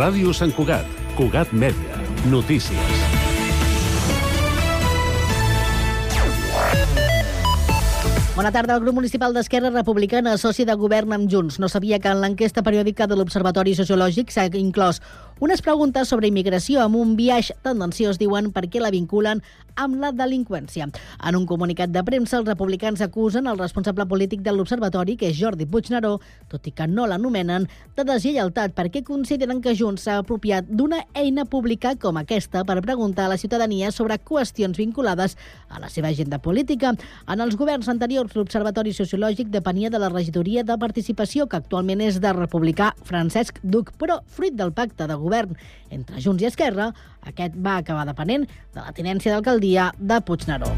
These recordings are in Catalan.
Ràdio Sant Cugat, Cugat Mèdia, notícies. Bona tarda. El grup municipal d'Esquerra Republicana, soci de govern amb Junts, no sabia que en l'enquesta periòdica de l'Observatori Sociològic s'ha inclòs unes preguntes sobre immigració amb un viatge tendenciós diuen per què la vinculen amb la delinqüència. En un comunicat de premsa, els republicans acusen el responsable polític de l'Observatori, que és Jordi Puigneró, tot i que no l'anomenen, de deslleialtat perquè consideren que Junts s'ha apropiat d'una eina pública com aquesta per preguntar a la ciutadania sobre qüestions vinculades a la seva agenda política. En els governs anteriors, l'Observatori Sociològic depenia de la regidoria de participació, que actualment és de republicà Francesc Duc, però fruit del pacte de govern govern entre Junts i Esquerra, aquest va acabar depenent de la tinència d'alcaldia de Puigneró.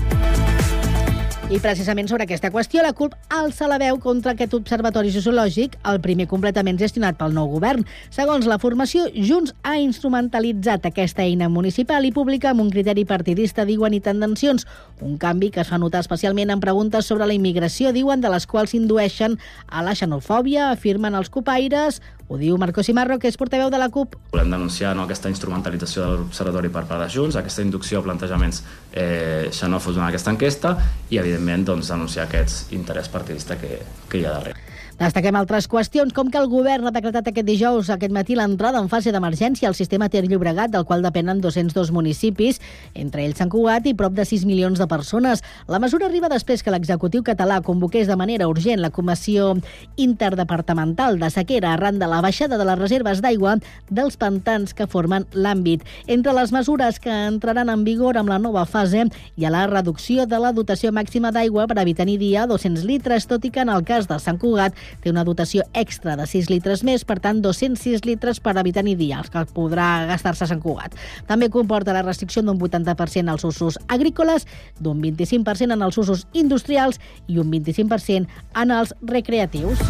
I precisament sobre aquesta qüestió, la CUP alça la veu contra aquest observatori sociològic, el primer completament gestionat pel nou govern. Segons la formació, Junts ha instrumentalitzat aquesta eina municipal i pública amb un criteri partidista, diuen, i tendencions. Un canvi que es fa notar especialment en preguntes sobre la immigració, diuen, de les quals indueixen a la xenofòbia, afirmen els copaires, ho diu Marco Simarro, que és portaveu de la CUP. Volem denunciar no, aquesta instrumentalització de l'Observatori per part de Junts, aquesta inducció a plantejaments eh, xenòfobs en aquesta enquesta i, evidentment, doncs, denunciar aquest interès partidista que, que hi ha darrere. Destaquem altres qüestions, com que el govern ha decretat aquest dijous, aquest matí, l'entrada en fase d'emergència al sistema Ter Llobregat, del qual depenen 202 municipis, entre ells Sant Cugat i prop de 6 milions de persones. La mesura arriba després que l'executiu català convoqués de manera urgent la Comissió Interdepartamental de Sequera arran de la baixada de les reserves d'aigua dels pantans que formen l'àmbit. Entre les mesures que entraran en vigor amb la nova fase hi ha la reducció de la dotació màxima d'aigua per evitar dia a 200 litres, tot i que en el cas de Sant Cugat té una dotació extra de 6 litres més, per tant 206 litres per habitant i dia, els que podrà gastar-se a Sant Cugat. També comporta la restricció d'un 80% als usos agrícoles, d'un 25% en els usos industrials i un 25% en els recreatius.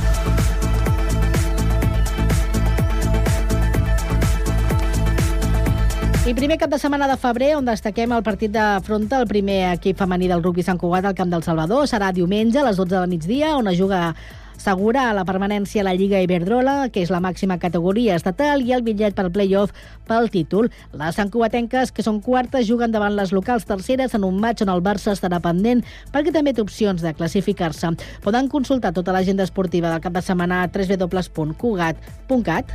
I primer cap de setmana de febrer, on destaquem el partit de fronta, el primer equip femení del rugby Sant Cugat al Camp del Salvador. Serà diumenge a les 12 del migdia, on es juga Segura la permanència a la Lliga Iberdrola, que és la màxima categoria estatal, i el bitllet pel play-off pel títol. Les sancuatenques, que són quartes, juguen davant les locals terceres en un maig on el Barça estarà pendent perquè també té opcions de classificar-se. Poden consultar tota l'agenda esportiva del cap de setmana a www.cugat.cat.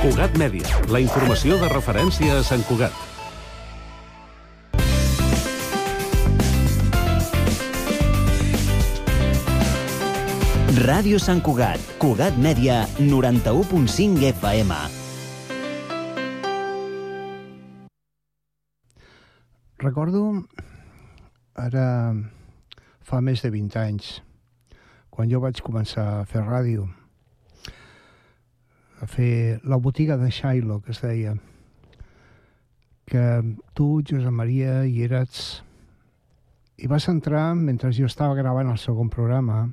Cugat Mèdia, la informació de referència a Sant Cugat. Ràdio Sant Cugat, Cugat Mèdia, 91.5 FM. Recordo, ara fa més de 20 anys, quan jo vaig començar a fer ràdio, a fer la botiga de Shiloh, que es deia, que tu, Josep Maria, hi eres... I vas entrar mentre jo estava gravant el segon programa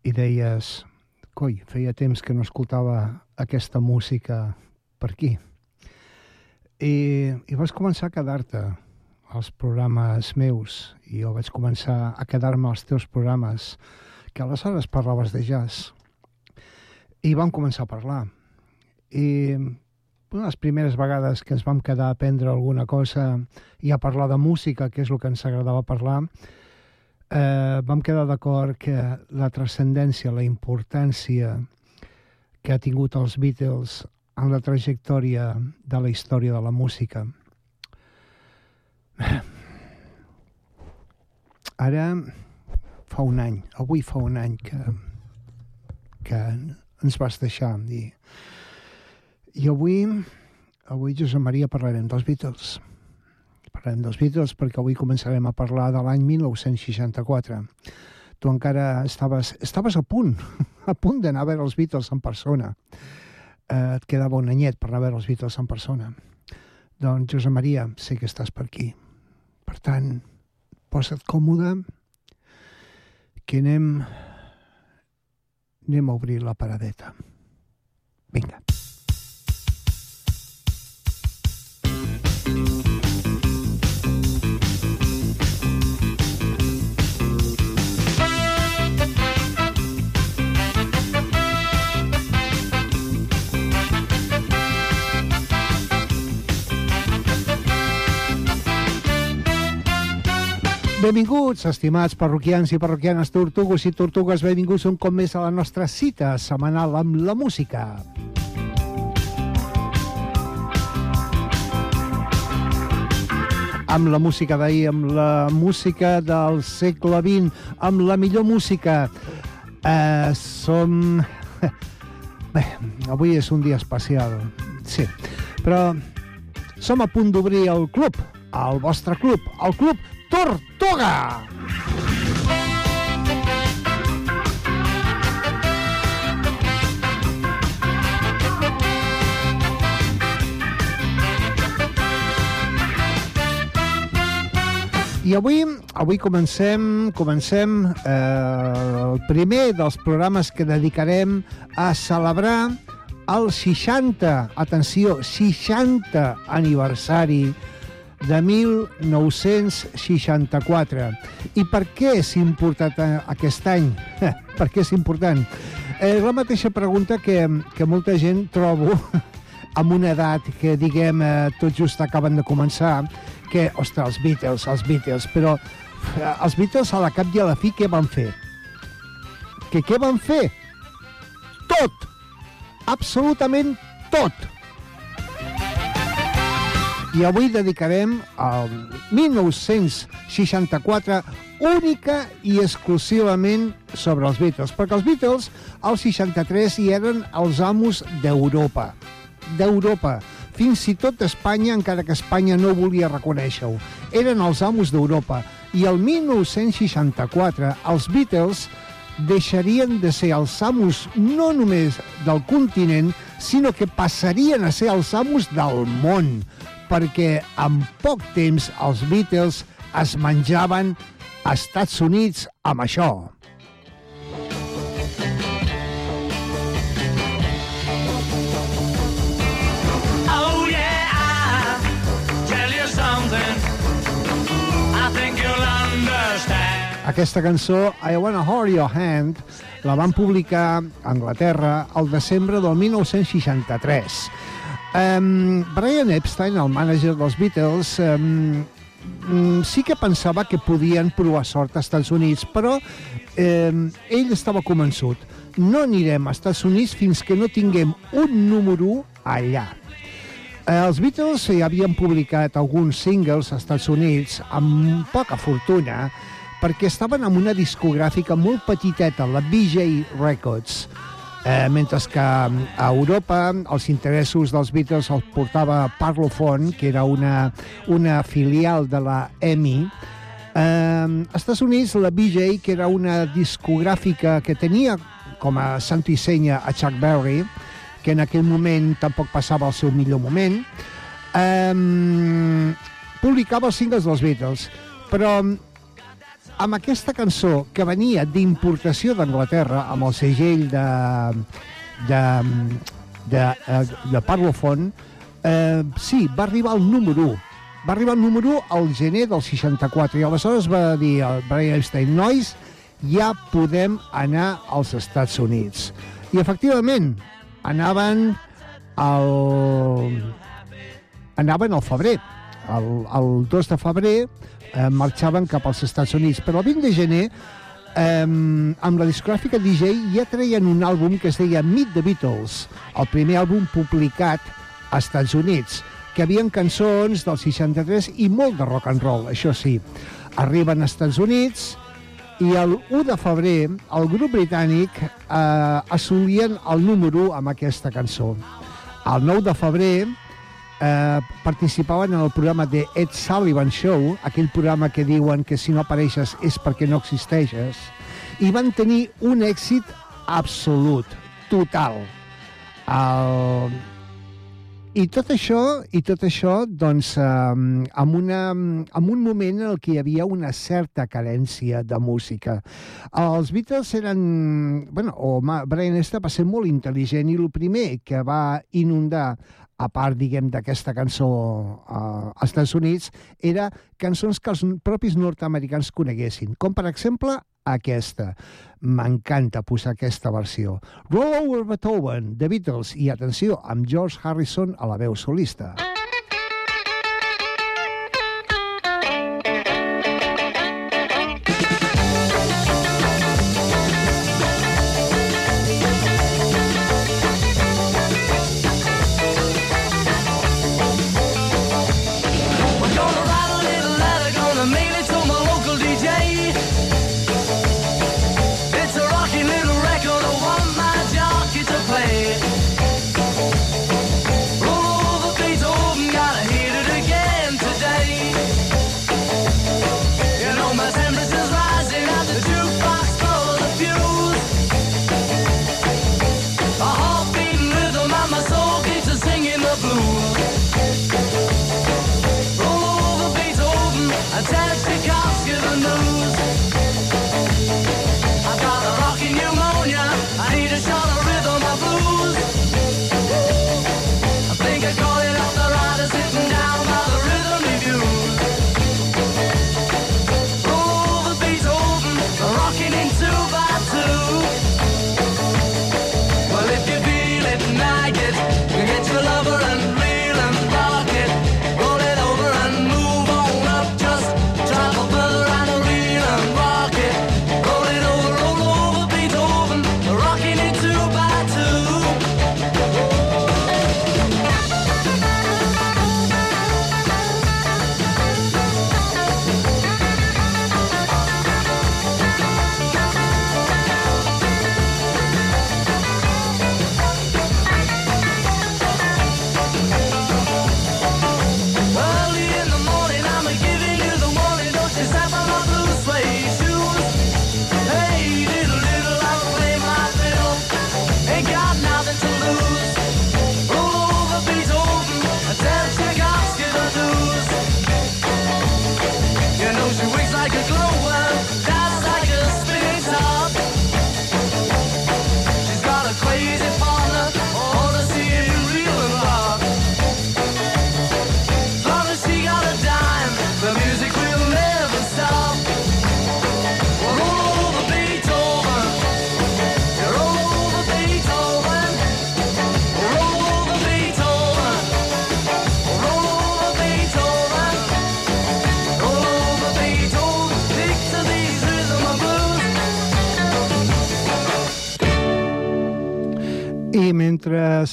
i deies, coi, feia temps que no escoltava aquesta música per aquí. I, i vas començar a quedar-te als programes meus. I jo vaig començar a quedar-me als teus programes que aleshores parlaves de jazz i vam començar a parlar i les primeres vegades que ens vam quedar a aprendre alguna cosa i a parlar de música, que és el que ens agradava parlar, eh, vam quedar d'acord que la transcendència, la importància que ha tingut els Beatles en la trajectòria de la història de la música. Ara fa un any, avui fa un any que, que ens vas deixar. I, i avui, avui Josep Maria parlarem dels Beatles parlarem dels Beatles perquè avui començarem a parlar de l'any 1964. Tu encara estaves, estaves a punt, a punt d'anar a veure els Beatles en persona. Eh, et quedava un anyet per anar a veure els Beatles en persona. Doncs, Josep Maria, sé que estàs per aquí. Per tant, posa't còmode, que anem, anem a obrir la paradeta. Vinga. Benvinguts, estimats parroquians i parroquianes tortugues i tortugues, benvinguts un cop més a la nostra cita setmanal amb la música. Amb la música d'ahir, amb la música del segle XX, amb la millor música. Eh, som... Bé, avui és un dia especial, sí, però som a punt d'obrir el club, el vostre club, el club Tortuga! I avui, avui comencem, comencem eh, el primer dels programes que dedicarem a celebrar el 60, atenció, 60 aniversari de 1964. I per què és important aquest any? per què és important? Eh, la mateixa pregunta que, que molta gent trobo amb una edat que, diguem, eh, tot just acaben de començar, que, ostres, els Beatles, els Beatles, però eh, els Beatles a la cap i a la fi què van fer? Que què van fer? Tot! Absolutament tot! I avui dedicarem al 1964 única i exclusivament sobre els Beatles, perquè els Beatles al 63 hi eren els amos d'Europa. D'Europa fins i tot d'Espanya, encara que Espanya no volia reconèixer-ho. Eren els amos d'Europa. I el 1964 els Beatles deixarien de ser els amos no només del continent, sinó que passarien a ser els amos del món, perquè en poc temps els Beatles es menjaven a Estats Units amb això. Oh yeah, I'll tell you something. I think you'll understand. Aquesta cançó, I Wanna Hold Your Hand, la van publicar a Anglaterra el desembre del 1963. Um, Brian Epstein, el mànager dels Beatles, um, sí que pensava que podien provar sort als Estats Units, però eh, ell estava convençut. No anirem als Estats Units fins que no tinguem un número allà. Eh, els Beatles ja havien publicat alguns singles als Estats Units amb poca fortuna perquè estaven amb una discogràfica molt petiteta, la BJ Records, eh, mentre que a Europa els interessos dels Beatles els portava Parlophone, que era una, una filial de la EMI, Eh, als Estats Units, la BJ, que era una discogràfica que tenia com a santo i senya a Chuck Berry, que en aquell moment tampoc passava el seu millor moment, eh, publicava els singles dels Beatles, però amb aquesta cançó que venia d'importació d'Anglaterra, amb el segell de, de, de, de, de Parlophone, eh, sí, va arribar al número 1. Va arribar al número 1 al gener del 64 i aleshores va dir el Brian Epstein, nois, ja podem anar als Estats Units. I efectivament, anaven al, anaven al febrer. El, el 2 de febrer eh, marxaven cap als Estats Units, però el 20 de gener eh, amb la discogràfica DJ ja treien un àlbum que es deia Meet the Beatles, el primer àlbum publicat als Estats Units, que havien cançons del 63 i molt de rock and roll, això sí. Arriben als Estats Units i el 1 de febrer el grup britànic eh, assolien el número 1 amb aquesta cançó. El 9 de febrer eh, participaven en el programa de Ed Sullivan Show, aquell programa que diuen que si no apareixes és perquè no existeixes, i van tenir un èxit absolut, total. El... I tot això, i tot això doncs, eh, amb, una, amb un moment en el que hi havia una certa carència de música. Els Beatles eren... Bueno, o Brian Esta va ser molt intel·ligent i el primer que va inundar a part, diguem, d'aquesta cançó uh, als Estats Units, era cançons que els propis nord-americans coneguessin, com per exemple aquesta. M'encanta posar aquesta versió. Roll Over Beethoven, The Beatles, i atenció, amb George Harrison a la veu solista. I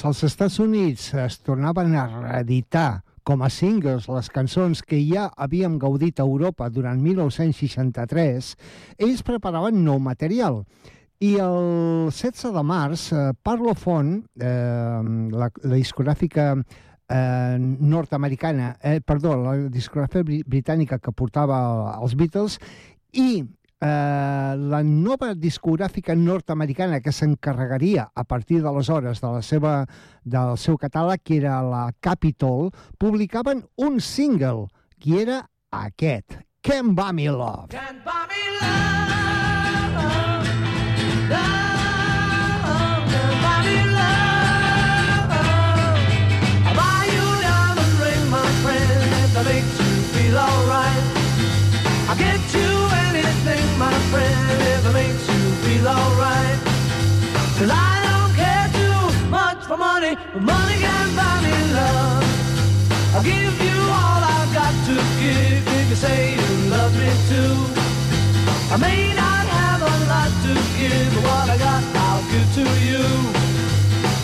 als Estats Units es tornaven a reeditar com a singles les cançons que ja havíem gaudit a Europa durant 1963, ells preparaven nou material. I el 16 de març, eh, Parlophone, eh, la, la discogràfica eh, nord-americana, eh, perdó, la discogràfica bri- britànica que portava els Beatles, i eh, la nova discogràfica nord-americana que s'encarregaria a partir d'aleshores de la seva, del seu catàleg, que era la Capitol, publicaven un single, que era aquest, Can't Buy Me Love. Can't buy me love, money, can buy me love. I'll give you all I've got to give if you say you love me too. I may not have a lot to give, but what I got I'll give to you.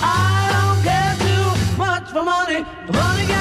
I don't care too much for money, money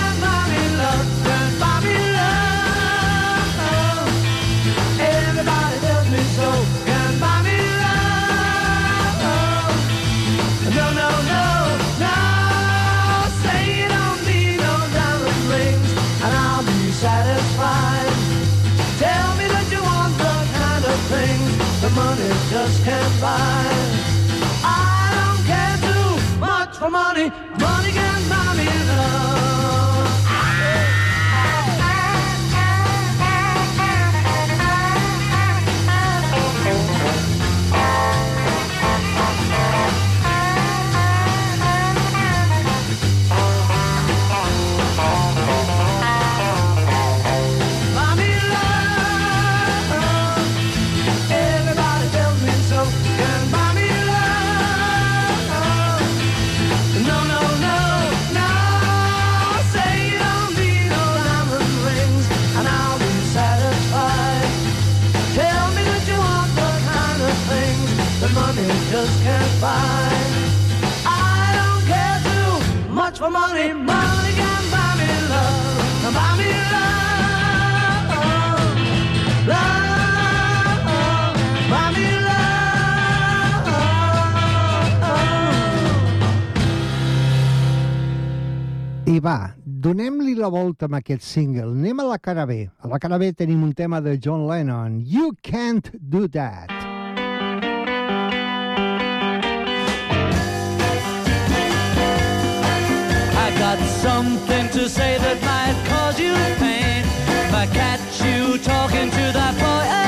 just. I don't care too much for money. Money amb aquest single. Anem a la cara B. A la cara B tenim un tema de John Lennon, You Can't Do That. I got something to say that might cause you pain. If I catch you talking to that boy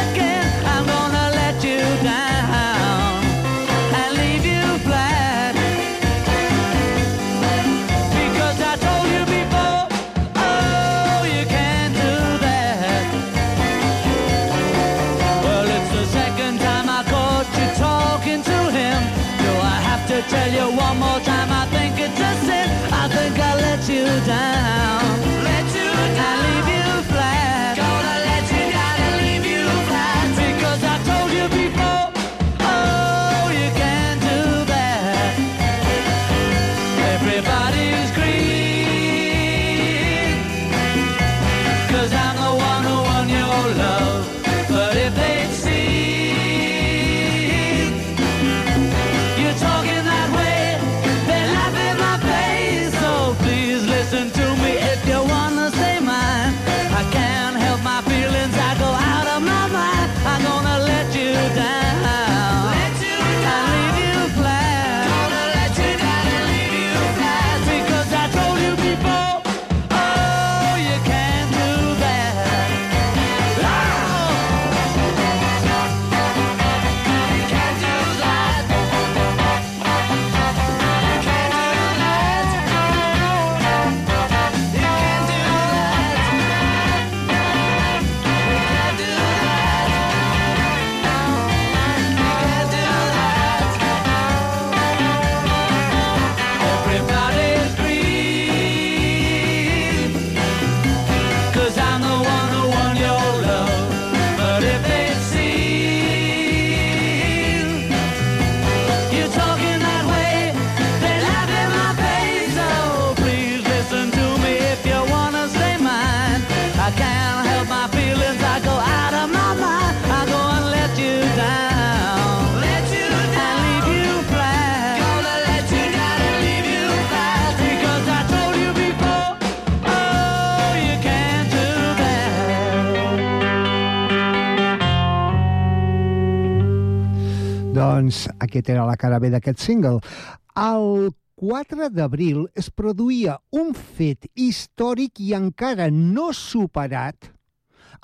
aquest era la cara B d'aquest single. El 4 d'abril es produïa un fet històric i encara no superat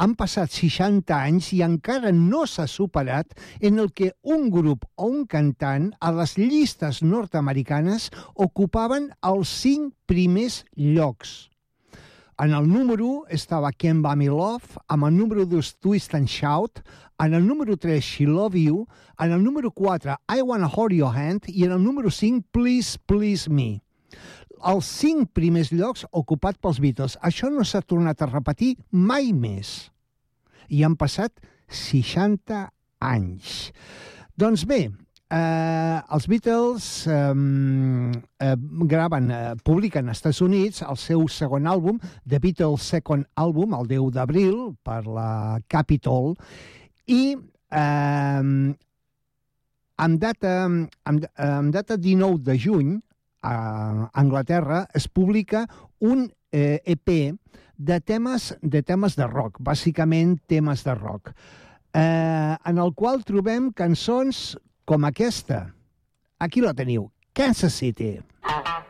han passat 60 anys i encara no s'ha superat en el que un grup o un cantant a les llistes nord-americanes ocupaven els cinc primers llocs. En el número 1 estava Me Love, amb el número 2 Twist and Shout, en el número 3 She Love You, en el número 4 I Wanna Hold Your Hand i en el número 5 Please Please Me. Els cinc primers llocs ocupat pels Beatles. Això no s'ha tornat a repetir mai més. I han passat 60 anys. Doncs bé, Eh, els Beatles eh, eh, graven, eh, publiquen als Estats Units el seu segon àlbum, The Beatles Second Album, el 10 d'abril, per la Capitol, i eh, amb, data, amb, amb data 19 de juny, a Anglaterra, es publica un eh, EP de temes, de temes de rock, bàsicament temes de rock, eh, en el qual trobem cançons com aquesta. Aquí la teniu, Kansas City. Ah,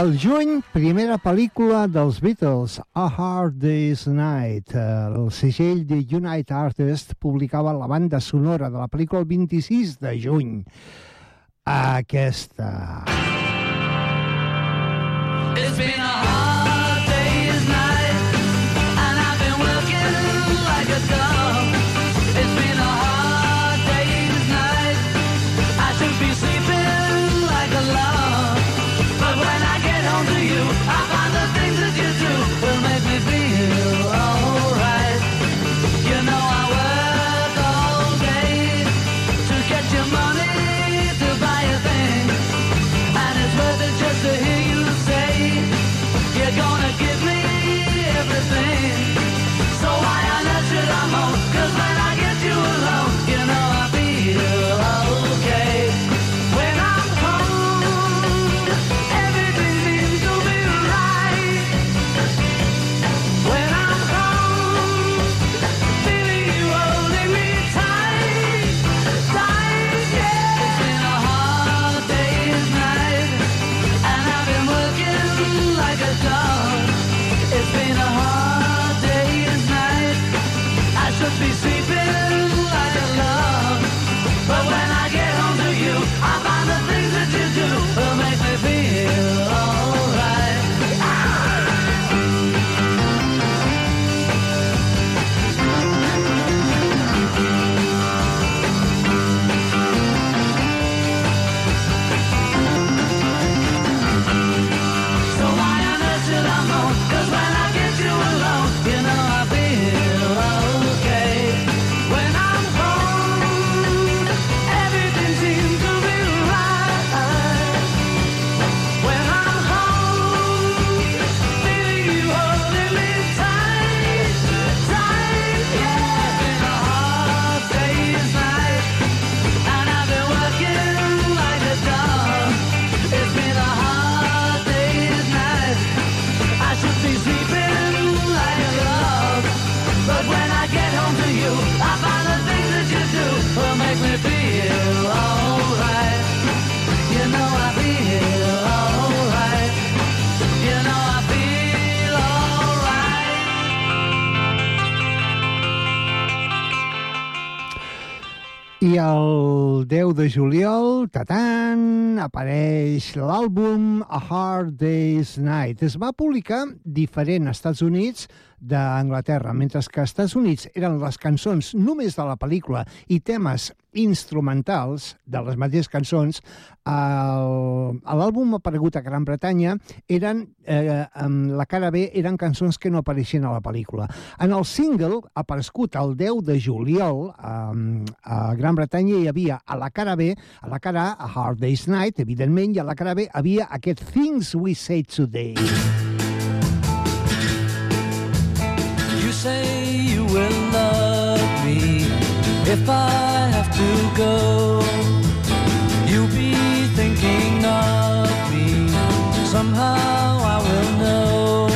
al juny, primera pel·lícula dels Beatles, A Hard Day's Night. Eh, El segell de United Artists publicava la banda sonora de la pel·lícula el 26 de juny. Aquesta. It's been a hard acho. El 10 de juliol, tatant, apareix l'àlbum A Hard Day's Night. Es va publicar diferent als Estats Units d'Anglaterra, mentre que als Estats Units eren les cançons només de la pel·lícula i temes instrumentals de les mateixes cançons, l'àlbum aparegut a Gran Bretanya eren, eh, amb la cara B eren cançons que no apareixien a la pel·lícula. En el single, aparegut el 10 de juliol eh, a Gran Bretanya, hi havia a la cara B, a la cara A, a Hard Day's Night, evidentment, i a la cara B havia aquest Things We Say Today. You say you will love me if I have to go. You'll be thinking of me. Somehow I will know.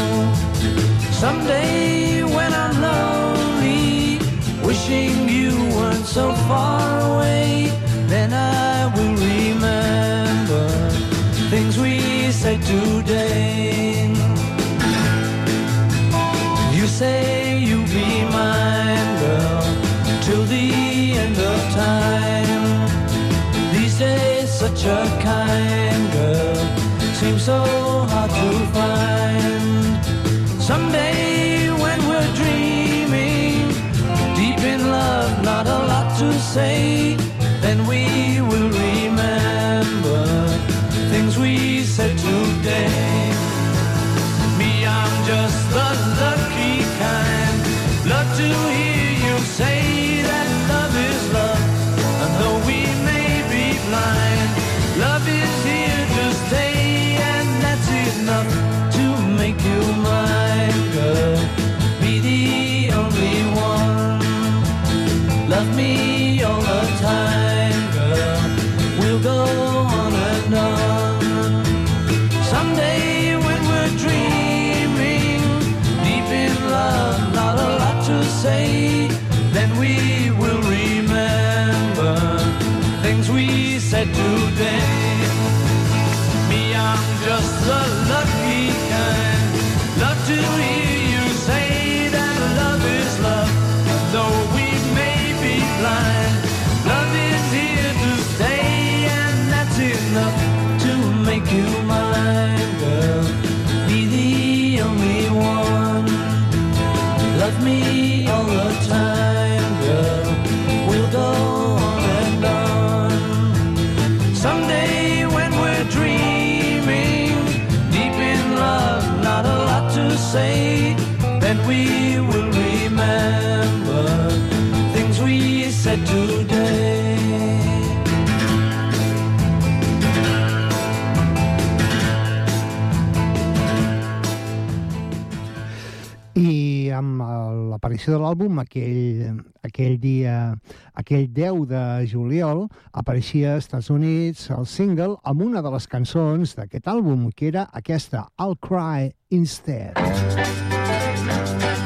Someday when I'm lonely, wishing you weren't so far away, then I will remember things we said today. You say such a kind girl seems so hard to find. Someday, when we're dreaming, deep in love, not a lot to say, l'àlbum, aquell, aquell dia, aquell 10 de juliol, apareixia als Estats Units el single amb una de les cançons d'aquest àlbum, que era aquesta, I'll Cry Instead. I got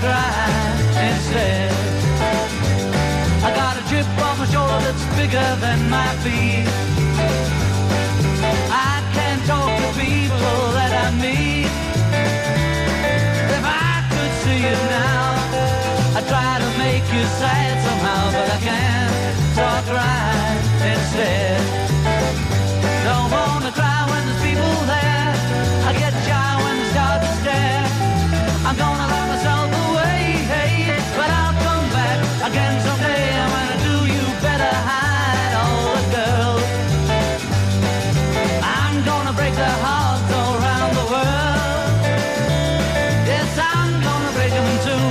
cry instead. I got a chip on my shoulder that's bigger than my feet. I can't talk to people that I meet. If I could see you now, I'd try to make you sad somehow, but I can't, so I cry instead. Don't wanna cry when there's people there. I get shy when they start to stare. I'm gonna better hide all the girls. I'm gonna break their hearts all around the world. Yes, I'm gonna break them too.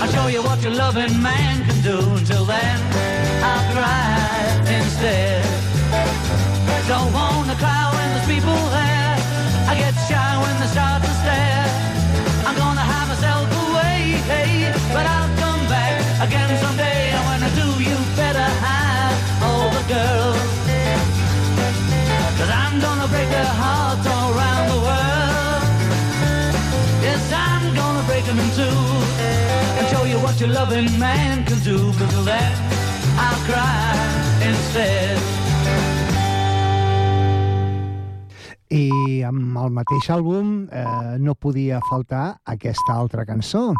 I'll show you what your loving man can do. Until then, I'll cry instead. Don't wanna cry when there's people there. I get shy when they start to stare. I'm gonna have myself away, hey, but I'll come back again someday. You better hide all the girls. Cause I'm gonna break their hearts all around the world. Yes, I'm gonna break them in two and show you what your loving man can do. But till then, I'll cry instead. I amb el mateix àlbum eh, no podia faltar aquesta altra cançó.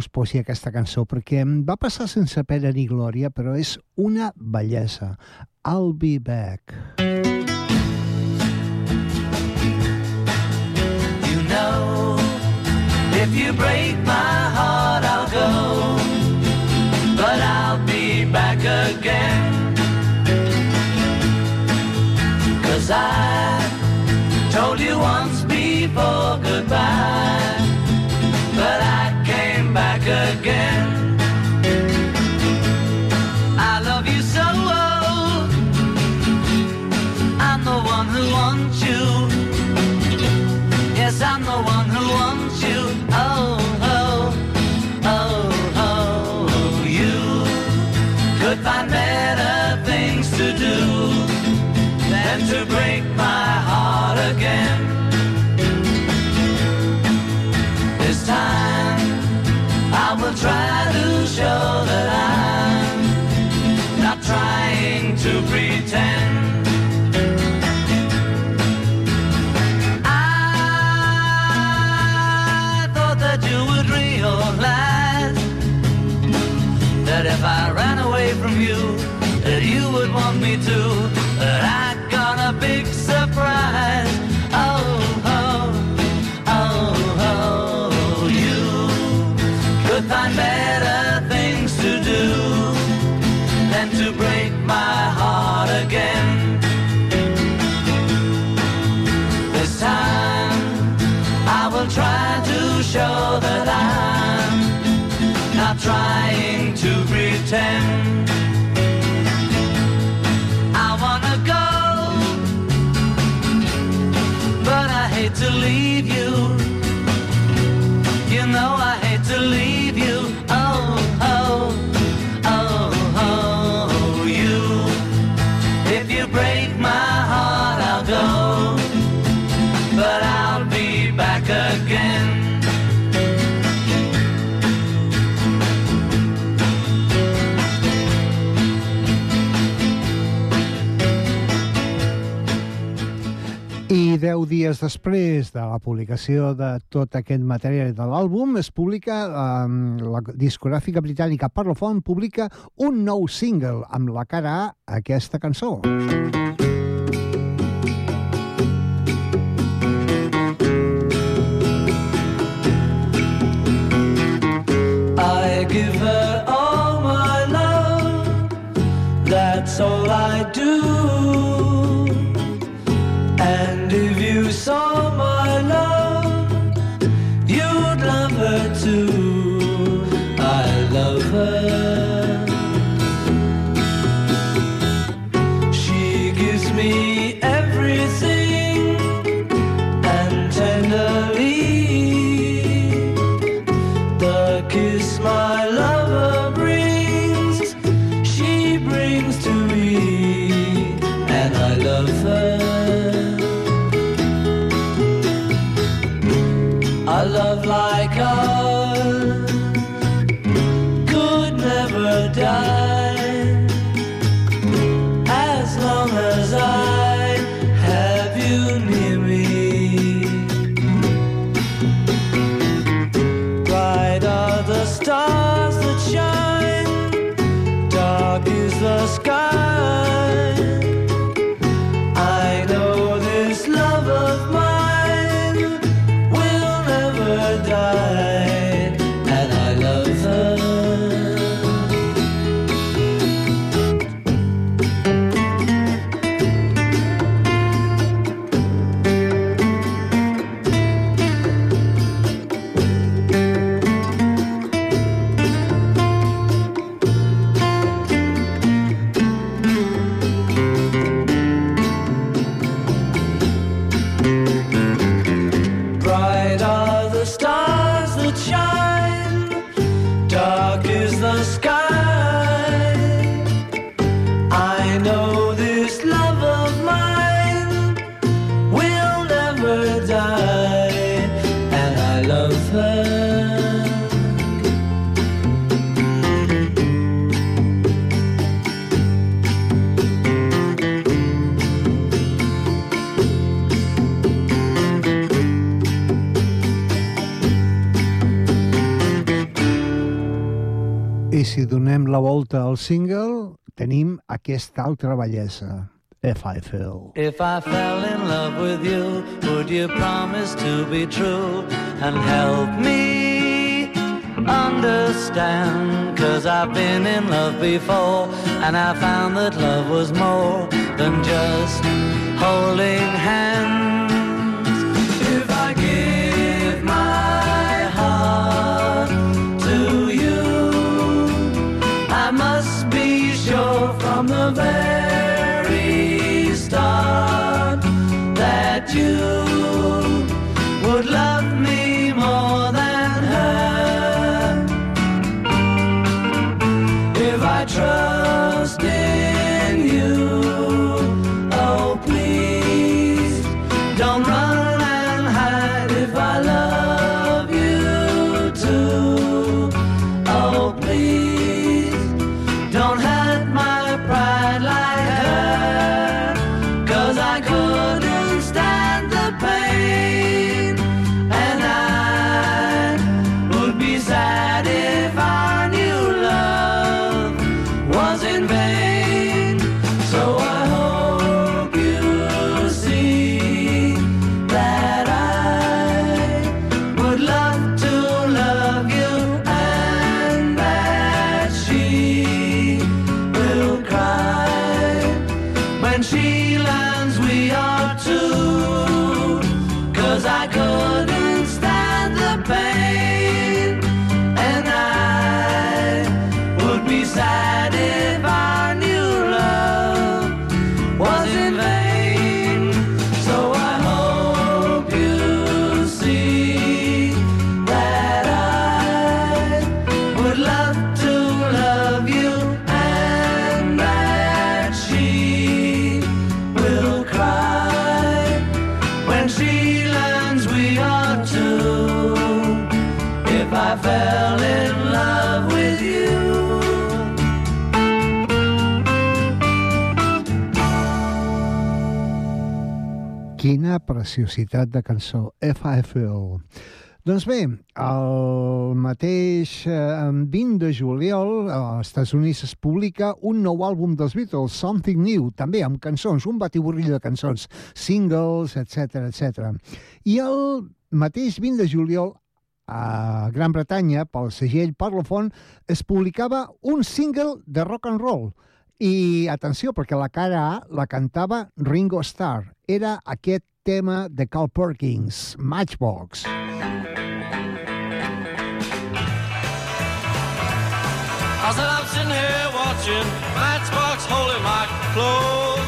Us posi aquesta cançó, perquè em va passar sense pena ni glòria, però és una bellesa. I'll be back. You know, if you break my heart, I'll go. But I'll be back again. Cause I told you once before goodbye. Again. From you, that you would want me to. That I got a big surprise. Oh, oh, oh, oh, you could find better things to do than to break my heart again. This time I will try to show that I'm not trying to pretend. Deu dies després de la publicació de tot aquest material de l'àlbum, es publica, eh, la discogràfica britànica Parlophone publica un nou single amb la cara A aquesta cançó. I give her all my love. That's all I do. Saw my love, you'd love her too. I love her. Si donem la volta al single, tenim aquesta altra bellesa. If I Feel. If I fell in love with you, would you promise to be true and help me understand? Cause I've been in love before and I found that love was more than just holding hands. From the very start that you preciositat de cançó, FFL. Doncs bé, el mateix eh, 20 de juliol als Estats Units es publica un nou àlbum dels Beatles, Something New, també amb cançons, un batiburrillo de cançons, singles, etc etc. I el mateix 20 de juliol a Gran Bretanya, pel segell Parlophone, es publicava un single de rock and roll. I atenció, perquè la cara A la cantava Ringo Starr. Era aquest tema de Carl Perkins, Matchbox. I said I'm sitting here watching Matchbox holding my clothes.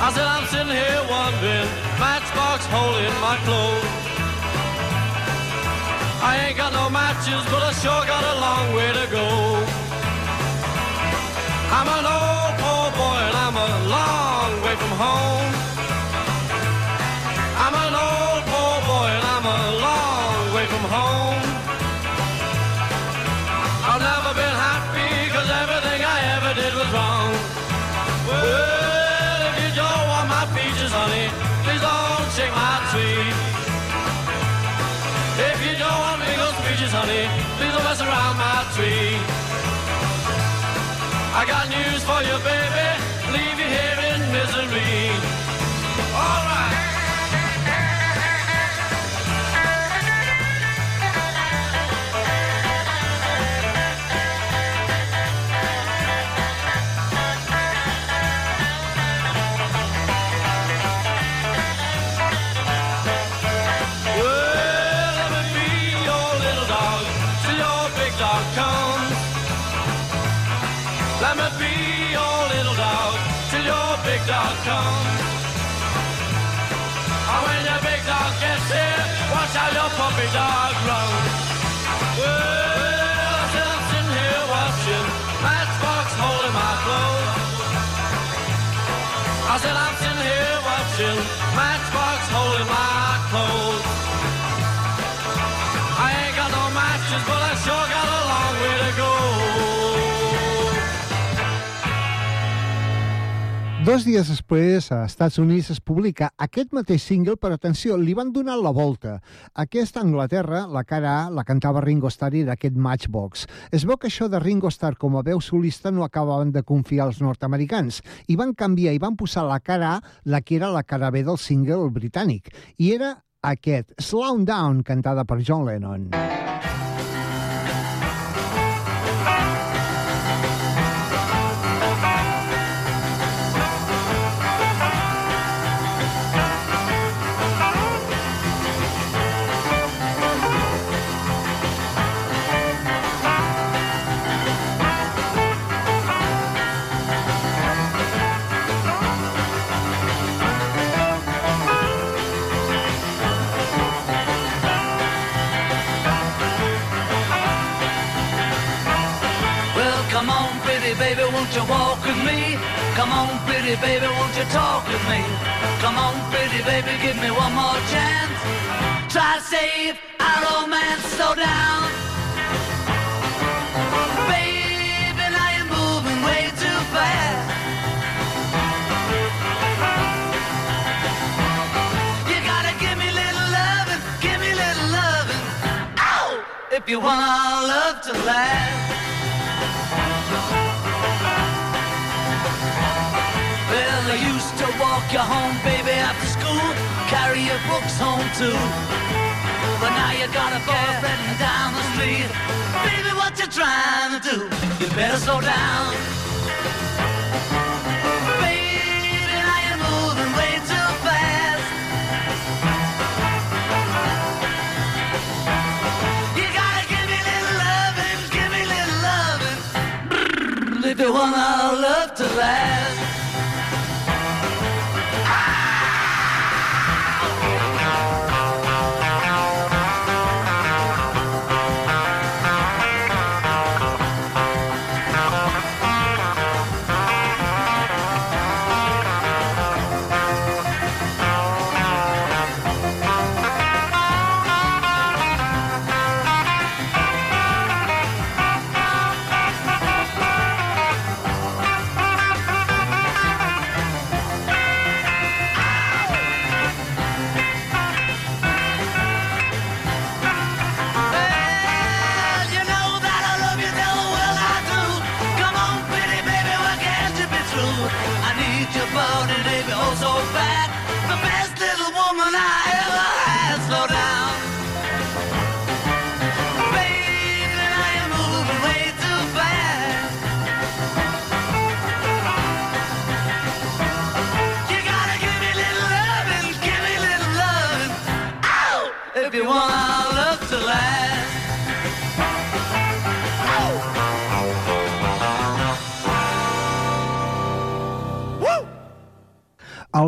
I said I'm sitting here wondering Matchbox holding my clothes. I ain't got no matches, but I sure got a long way to go. I'm an old poor boy and I'm a long way from home. For you, baby. Puppy dog. Well, I said I'm sitting here watching Matchbox holding my clothes. I said I'm sitting here watching Matchbox holding my clothes. Dos dies després, a Estats Units es publica aquest mateix single, però atenció, li van donar la volta. Aquesta Anglaterra, la cara A, la cantava Ringo Starr i d'aquest Matchbox. Es veu que això de Ringo Starr com a veu solista no acabaven de confiar els nord-americans i van canviar i van posar la cara A, la que era la cara B del single britànic. I era aquest, Slow Down, cantada per John Lennon. Well, won't you walk with me? Come on, pretty baby, won't you talk with me? Come on, pretty baby, give me one more chance. Try to save our romance, slow down. Baby, now you're moving way too fast. You gotta give me little loving, give me little loving. Ow! If you want our love to last. Walk you home, baby, after school, carry your books home too. But now you got a boyfriend down the street. Baby, what you trying to do? You better slow down. Baby, now you're moving way too fast. You gotta give me little loving, give me little loving. If you want our love to last.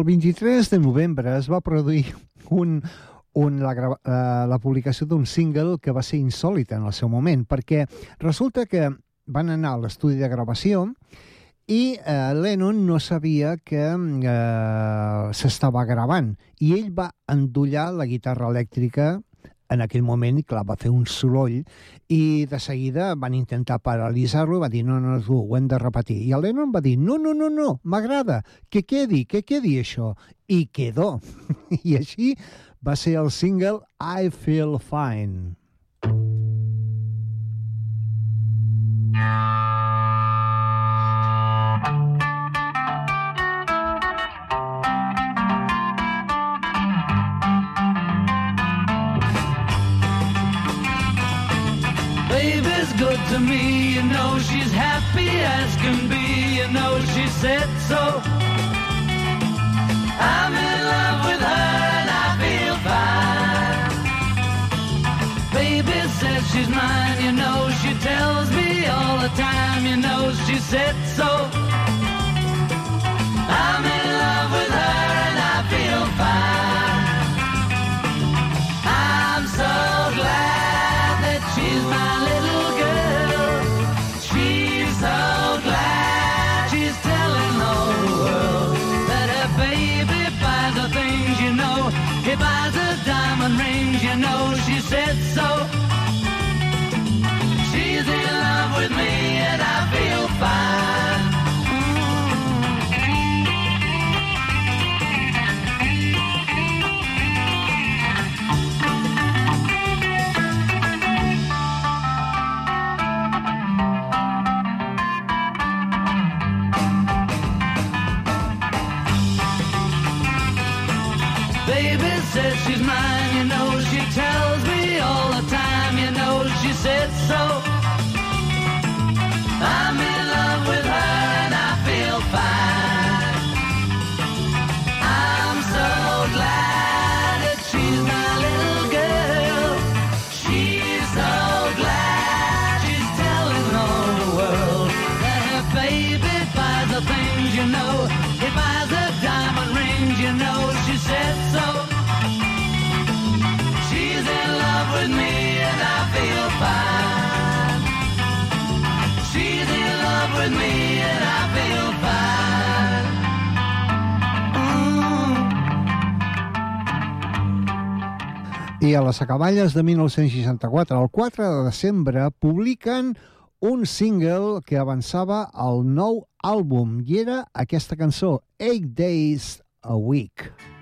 El 23 de novembre es va produir un, un, la, eh, la publicació d'un single que va ser insòlita en el seu moment, perquè resulta que van anar a l'estudi de gravació i eh, Lennon no sabia que eh, s'estava gravant i ell va endollar la guitarra elèctrica en aquell moment clar, va fer un soroll i de seguida van intentar paralitzar-lo i va dir no, no, tu, ho hem de repetir. I el Lennon va dir no, no, no, no, m'agrada, que quedi, que quedi això. I quedó. I així va ser el single I Feel Fine. Baby's good to me, you know she's happy as can be, you know she said so. I'm in love with her and I feel fine. Baby says she's mine, you know she tells me all the time, you know she said so. A les acaballes de 1964, el 4 de desembre, publiquen un single que avançava al nou àlbum i era aquesta cançó, Eight Days a Week. Ooh,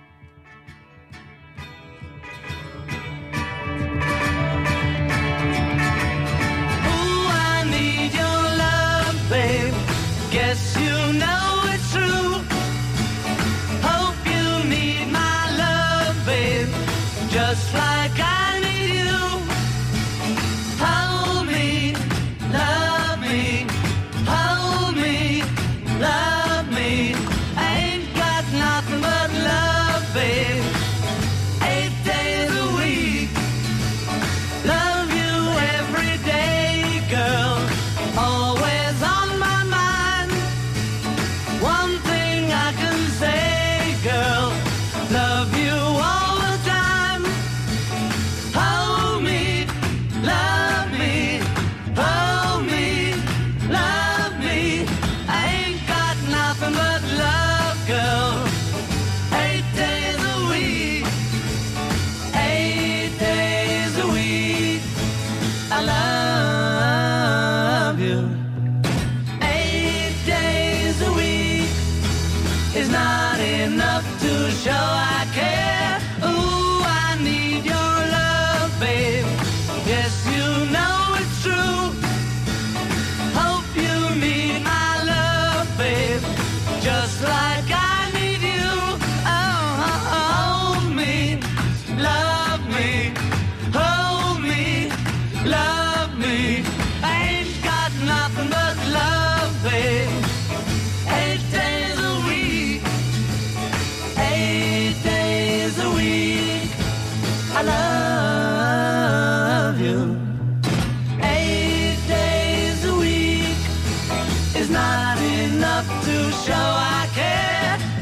is not enough to show I care.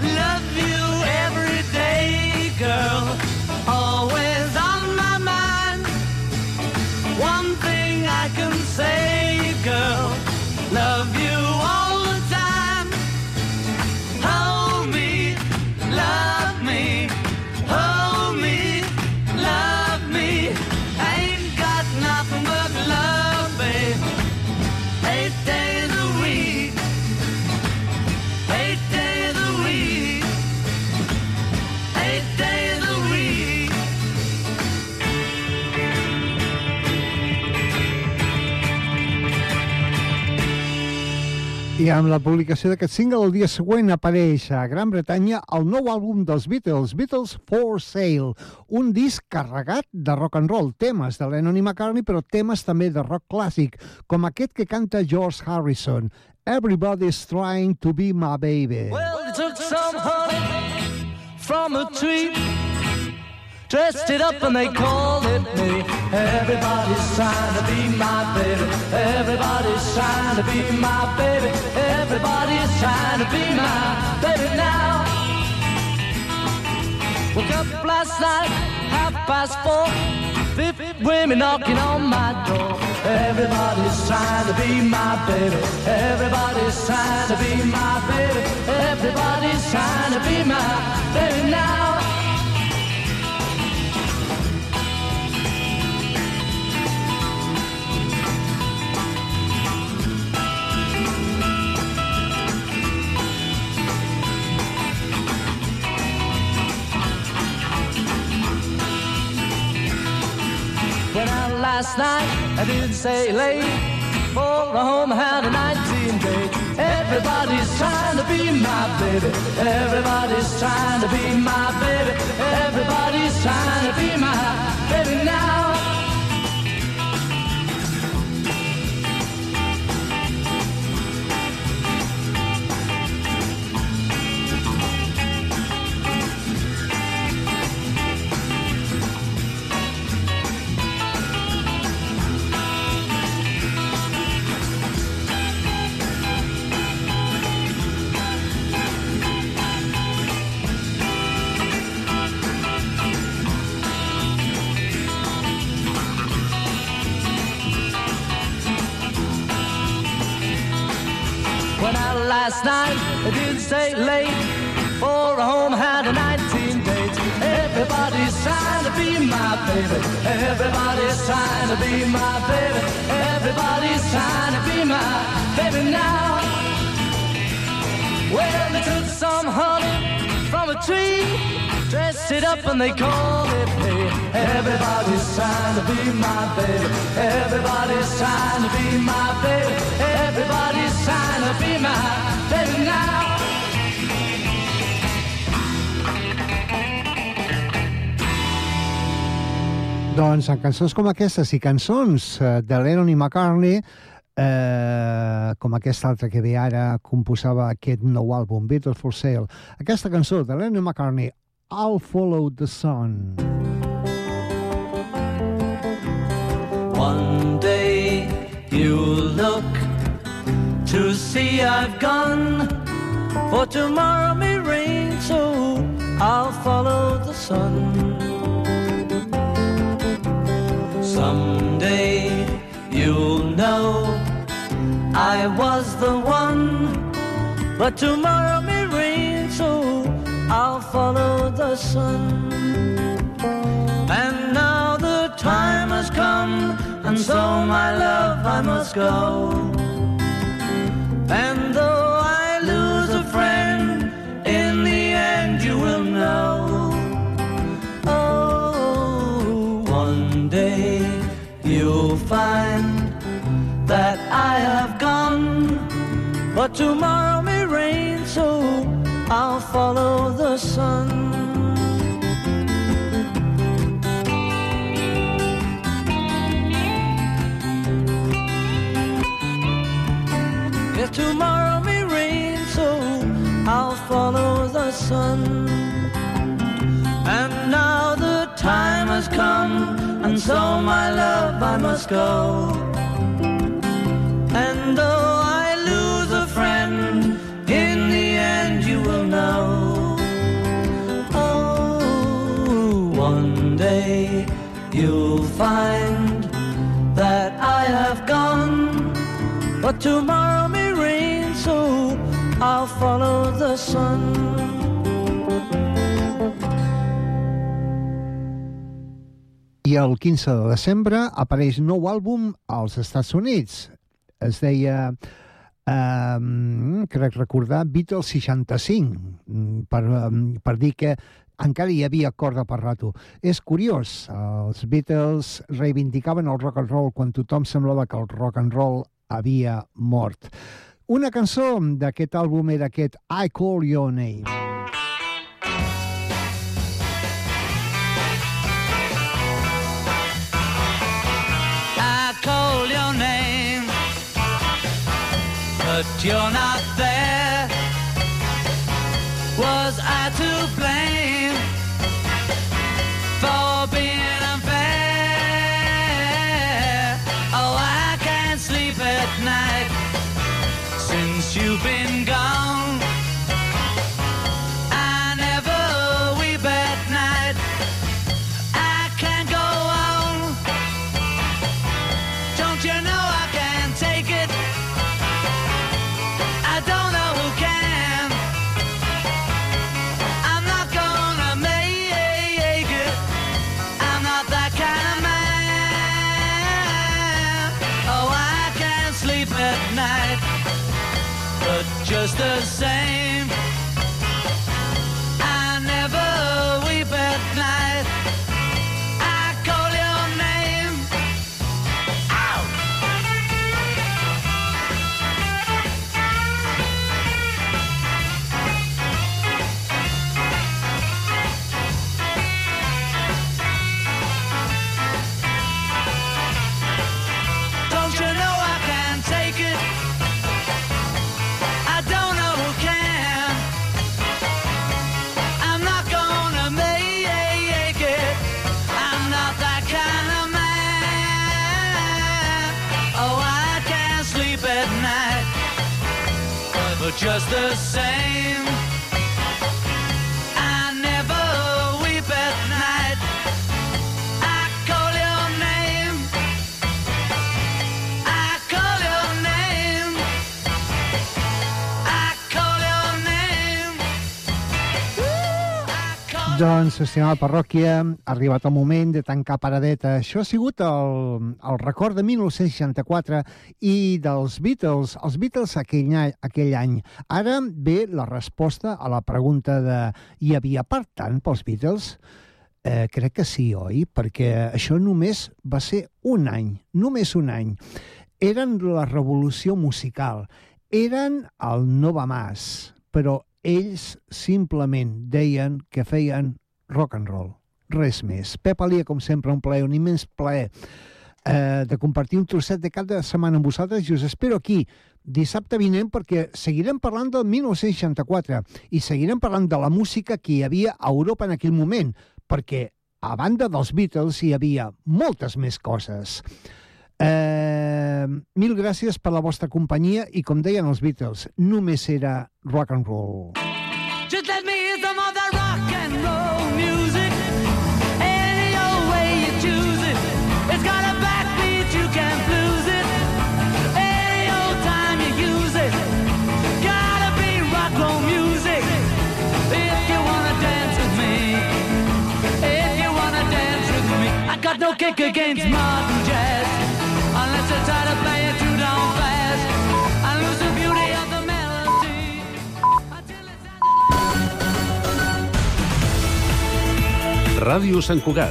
Amb la publicació d'aquest single, el dia següent apareix a Gran Bretanya el nou àlbum dels Beatles, Beatles for Sale, un disc carregat de rock and roll, temes de Lennon i McCartney, però temes també de rock clàssic, com aquest que canta George Harrison, Everybody's Trying to Be My Baby. Well, they took some honey from a tree, dressed it up and they called it me. Everybody's trying to be my baby. Everybody's trying to be my baby. Everybody's trying to be my baby now. Woke up last night, half past four. Fifty women knocking on my door. Everybody's trying to be my baby. Everybody's trying to be my baby. Everybody's trying to be my baby now. Went out last night, I didn't say late. For a home had a 19 date. Everybody's trying to be my baby. Everybody's trying to be my baby. Everybody's trying to be my baby now. Out last night, I didn't stay late. For a home had a 19 dates. Everybody's trying to be my baby. Everybody's trying to be my baby. Everybody's trying to be my baby now. Well, they took some honey from a tree, dressed it up and they called it hay. Everybody's trying to be my baby. Everybody's trying to be my baby. Everybody's trying to be my baby now. Doncs en cançons com aquestes i cançons eh, de Lennon i McCartney, eh, com aquesta altra que ve ara, composava aquest nou àlbum, Beatles for Sale, aquesta cançó de Lennon i McCartney, I'll Follow the Sun. One day you'll look to see I've gone, for tomorrow may rain, so I'll follow the sun. Someday you'll know I was the one, but tomorrow follow the sun. And now the time has come, and so my love I must go. And though I lose a friend, in the end you will know. Oh, one day you'll find that I have gone, but tomorrow may rain, so I'll follow the sun. Yes, tomorrow may rain, so I'll follow the sun. And now the time has come, and so my love I must go. And though one day you'll find that I have gone, but tomorrow may rain, so I'll follow the sun. I el 15 de desembre apareix nou àlbum als Estats Units. Es deia, um, crec recordar, Beatles 65, mm, per, per dir que encara hi havia corda per rato. És curiós, els Beatles reivindicaven el rock and roll quan tothom semblava que el rock and roll havia mort. una cançó d'aquest àlbum era aquest I Call Your Name. But you're not there. Was I just the same, Doncs, estimada parròquia, ha arribat el moment de tancar paradeta. Això ha sigut el, el record de 1964 i dels Beatles, els Beatles aquell, any- aquell any. Ara ve la resposta a la pregunta de hi havia part tant pels Beatles? Eh, crec que sí, oi? Perquè això només va ser un any, només un any. Eren la revolució musical, eren el no va más, però ells simplement deien que feien rock and roll, res més. Pep Alia, com sempre, un plaer, un immens plaer eh, de compartir un trosset de cap de setmana amb vosaltres i us espero aquí dissabte vinent perquè seguirem parlant del 1964 i seguirem parlant de la música que hi havia a Europa en aquell moment, perquè a banda dels Beatles hi havia moltes més coses. Eh, mil gràcies per la vostra companyia i, com deien els Beatles, només era rock and roll. Just let me hear some of that rock and roll music. Any old way you choose it. It's got a backbeat, you can't lose it. Any old time you use it. Gotta be rock roll music. If you wanna dance with me. If you wanna dance with me. I got no kick against modern jazz. Ràdio Sant Cugat,